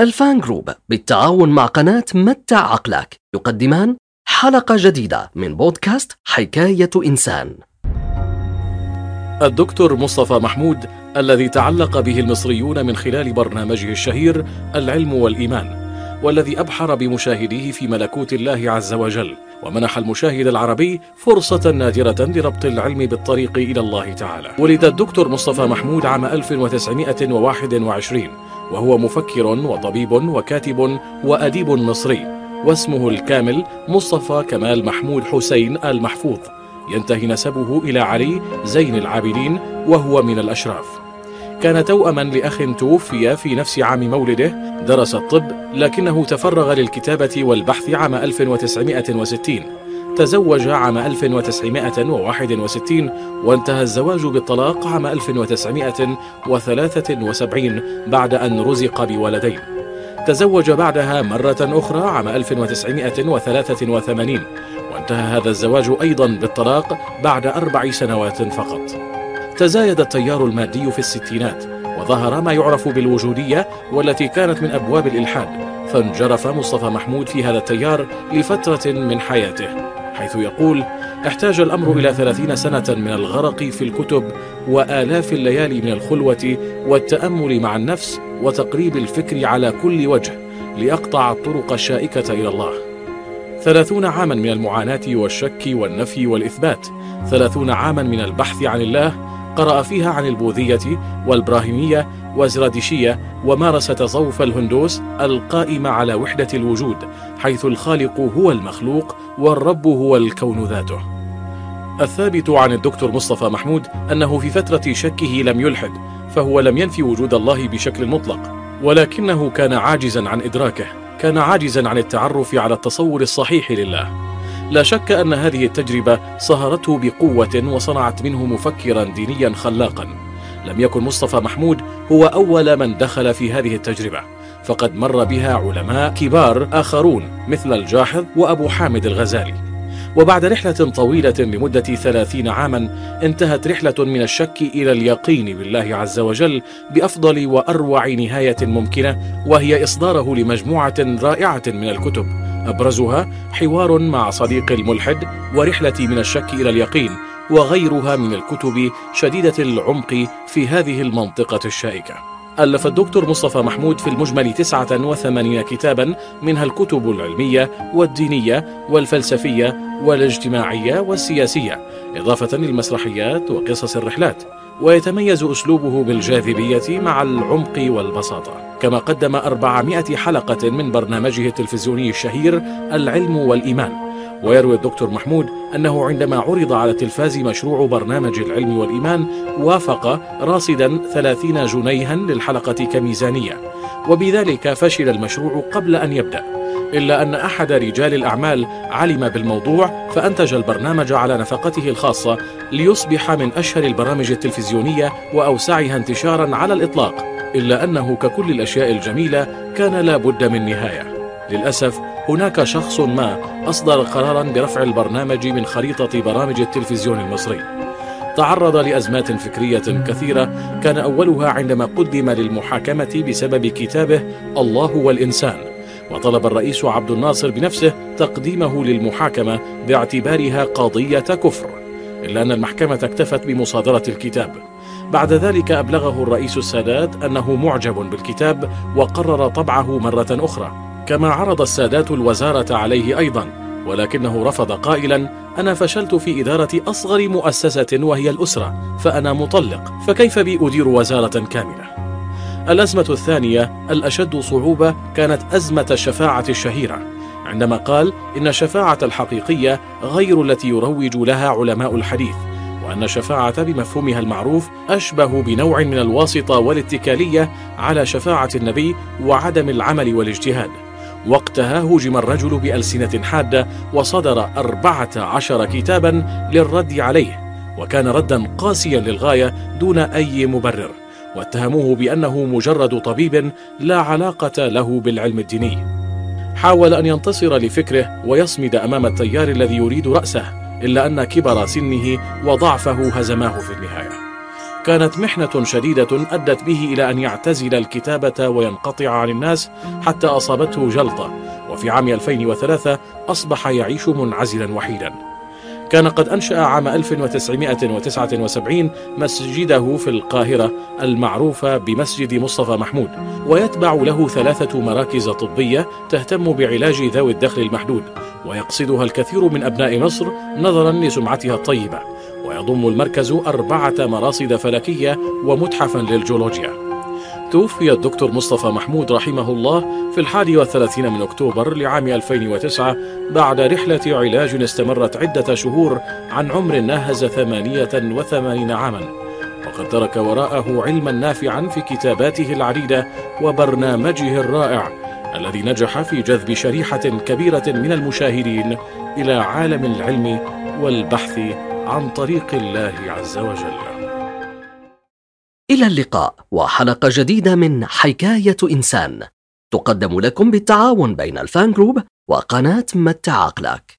الفان جروب بالتعاون مع قناة متع عقلك يقدمان حلقة جديدة من بودكاست حكاية إنسان. الدكتور مصطفى محمود الذي تعلق به المصريون من خلال برنامجه الشهير العلم والإيمان والذي أبحر بمشاهديه في ملكوت الله عز وجل ومنح المشاهد العربي فرصة نادرة لربط العلم بالطريق إلى الله تعالى. ولد الدكتور مصطفى محمود عام 1921 وهو مفكر وطبيب وكاتب وأديب مصري واسمه الكامل مصطفى كمال محمود حسين المحفوظ. ينتهي نسبه إلى علي زين العابدين وهو من الأشراف. كان توأما لأخ توفي في نفس عام مولده درس الطب لكنه تفرغ للكتابة والبحث عام 1960 تزوج عام 1961 وانتهى الزواج بالطلاق عام 1973 بعد أن رزق بولدين. تزوج بعدها مرة أخرى عام 1983 وانتهى هذا الزواج أيضا بالطلاق بعد أربع سنوات فقط. تزايد التيار المادي في الستينات وظهر ما يعرف بالوجودية والتي كانت من أبواب الإلحاد فانجرف مصطفى محمود في هذا التيار لفترة من حياته. حيث يقول احتاج الأمر إلى ثلاثين سنة من الغرق في الكتب وآلاف الليالي من الخلوة والتأمل مع النفس وتقريب الفكر على كل وجه لأقطع الطرق الشائكة إلى الله. ثلاثون عاما من المعاناة والشك والنفي والإثبات. ثلاثون عاما من البحث عن الله قرأ فيها عن البوذية والبراهيمية والزرادشية ومارس تصوف الهندوس القائم على وحدة الوجود حيث الخالق هو المخلوق والرب هو الكون ذاته. الثابت عن الدكتور مصطفى محمود أنه في فترة شكه لم يلحد فهو لم ينفي وجود الله بشكل مطلق ولكنه كان عاجزا عن إدراكه كان عاجزا عن التعرف على التصور الصحيح لله. لا شك أن هذه التجربة صهرته بقوة وصنعت منه مفكرا دينيا خلاقا. لم يكن مصطفى محمود هو أول من دخل في هذه التجربة فقد مر بها علماء كبار آخرون مثل الجاحظ وأبو حامد الغزالي. وبعد رحلة طويلة لمدة ثلاثين عاما انتهت رحلة من الشك إلى اليقين بالله عز وجل بأفضل وأروع نهاية ممكنة وهي إصداره لمجموعة رائعة من الكتب. أبرزها حوار مع صديق الملحد ورحلة من الشك إلى اليقين وغيرها من الكتب شديدة العمق في هذه المنطقة الشائكة. ألف الدكتور مصطفى محمود في المجمل 89 كتابا منها الكتب العلمية والدينية والفلسفية والاجتماعية والسياسية إضافة للمسرحيات وقصص الرحلات. ويتميز أسلوبه بالجاذبية مع العمق والبساطة كما قدم 400 حلقة من برنامجه التلفزيوني الشهير العلم والإيمان. ويروي الدكتور محمود أنه عندما عرض على التلفاز مشروع برنامج العلم والإيمان وافق راصدا 30 جنيها للحلقة كميزانية. وبذلك فشل المشروع قبل أن يبدأ. إلا أن أحد رجال الأعمال علم بالموضوع فأنتج البرنامج على نفقته الخاصة ليصبح من أشهر البرامج التلفزيونية وأوسعها انتشارا على الإطلاق إلا أنه ككل الأشياء الجميلة كان لا بد من نهاية. للأسف هناك شخص ما أصدر قرارا برفع البرنامج من خريطة برامج التلفزيون المصري. تعرض لأزمات فكرية كثيرة كان أولها عندما قدم للمحاكمة بسبب كتابه الله والإنسان وطلب الرئيس عبد الناصر بنفسه تقديمه للمحاكمة باعتبارها قضية كفر إلا أن المحكمة اكتفت بمصادرة الكتاب. بعد ذلك أبلغه الرئيس السادات أنه معجب بالكتاب وقرر طبعه مرة أخرى كما عرض السادات الوزارة عليه أيضا ولكنه رفض قائلا أنا فشلت في إدارة أصغر مؤسسة وهي الأسرة فأنا مطلق فكيف بي أدير وزارة كاملة؟ الأزمة الثانية الأشد صعوبة كانت أزمة الشفاعة الشهيرة. عندما قال إن الشفاعة الحقيقية غير التي يروج لها علماء الحديث وأن الشفاعة بمفهومها المعروف أشبه بنوع من الواسطة والاتكالية على شفاعة النبي وعدم العمل والاجتهاد. وقتها هوجم الرجل بألسنة حادة وصدر أربعة عشر كتابا للرد عليه وكان ردا قاسيا للغاية دون أي مبرر. واتهموه بأنه مجرد طبيب لا علاقة له بالعلم الديني. حاول أن ينتصر لفكره ويصمد أمام التيار الذي يريد رأسه إلا أن كبر سنه وضعفه هزماه في النهاية. كانت محنة شديدة أدت به إلى أن يعتزل الكتابة وينقطع عن الناس حتى أصابته جلطة وفي عام 2003 أصبح يعيش منعزلا وحيدا. كان قد أنشأ عام 1979 مسجده في القاهرة المعروف بمسجد مصطفى محمود ويتبع له ثلاثة مراكز طبية تهتم بعلاج ذوي الدخل المحدود ويقصدها الكثير من أبناء مصر نظرا لسمعتها الطيبة ويضم المركز أربعة مراصد فلكية ومتحفا للجيولوجيا. توفي الدكتور مصطفى محمود رحمه الله في الحادي والثلاثين من أكتوبر لعام 2009 بعد رحلة علاج استمرت عدة شهور عن عمر ناهز ثمانية وثمانين عاما. وقد ترك وراءه علما نافعا في كتاباته العديدة وبرنامجه الرائع الذي نجح في جذب شريحة كبيرة من المشاهدين إلى عالم العلم والبحث عن طريق الله عز وجل. إلى اللقاء وحلقة جديدة من حكاية إنسان. تقدم لكم بالتعاون بين الفان جروب وقناة متع عقلك